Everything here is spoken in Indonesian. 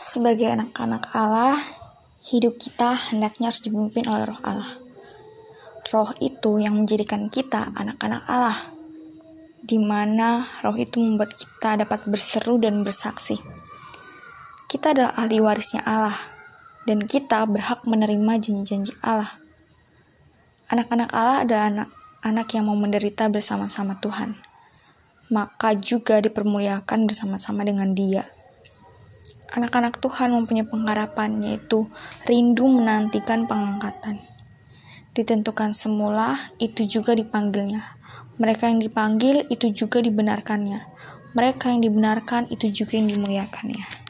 Sebagai anak-anak Allah, hidup kita hendaknya harus dipimpin oleh roh Allah. Roh itu yang menjadikan kita anak-anak Allah, di mana roh itu membuat kita dapat berseru dan bersaksi. Kita adalah ahli warisnya Allah, dan kita berhak menerima janji-janji Allah. Anak-anak Allah adalah anak-anak yang mau menderita bersama-sama Tuhan, maka juga dipermuliakan bersama-sama dengan Dia. Anak-anak Tuhan mempunyai pengharapan, yaitu rindu menantikan pengangkatan. Ditentukan semula, itu juga dipanggilnya. Mereka yang dipanggil, itu juga dibenarkannya. Mereka yang dibenarkan, itu juga yang dimuliakannya.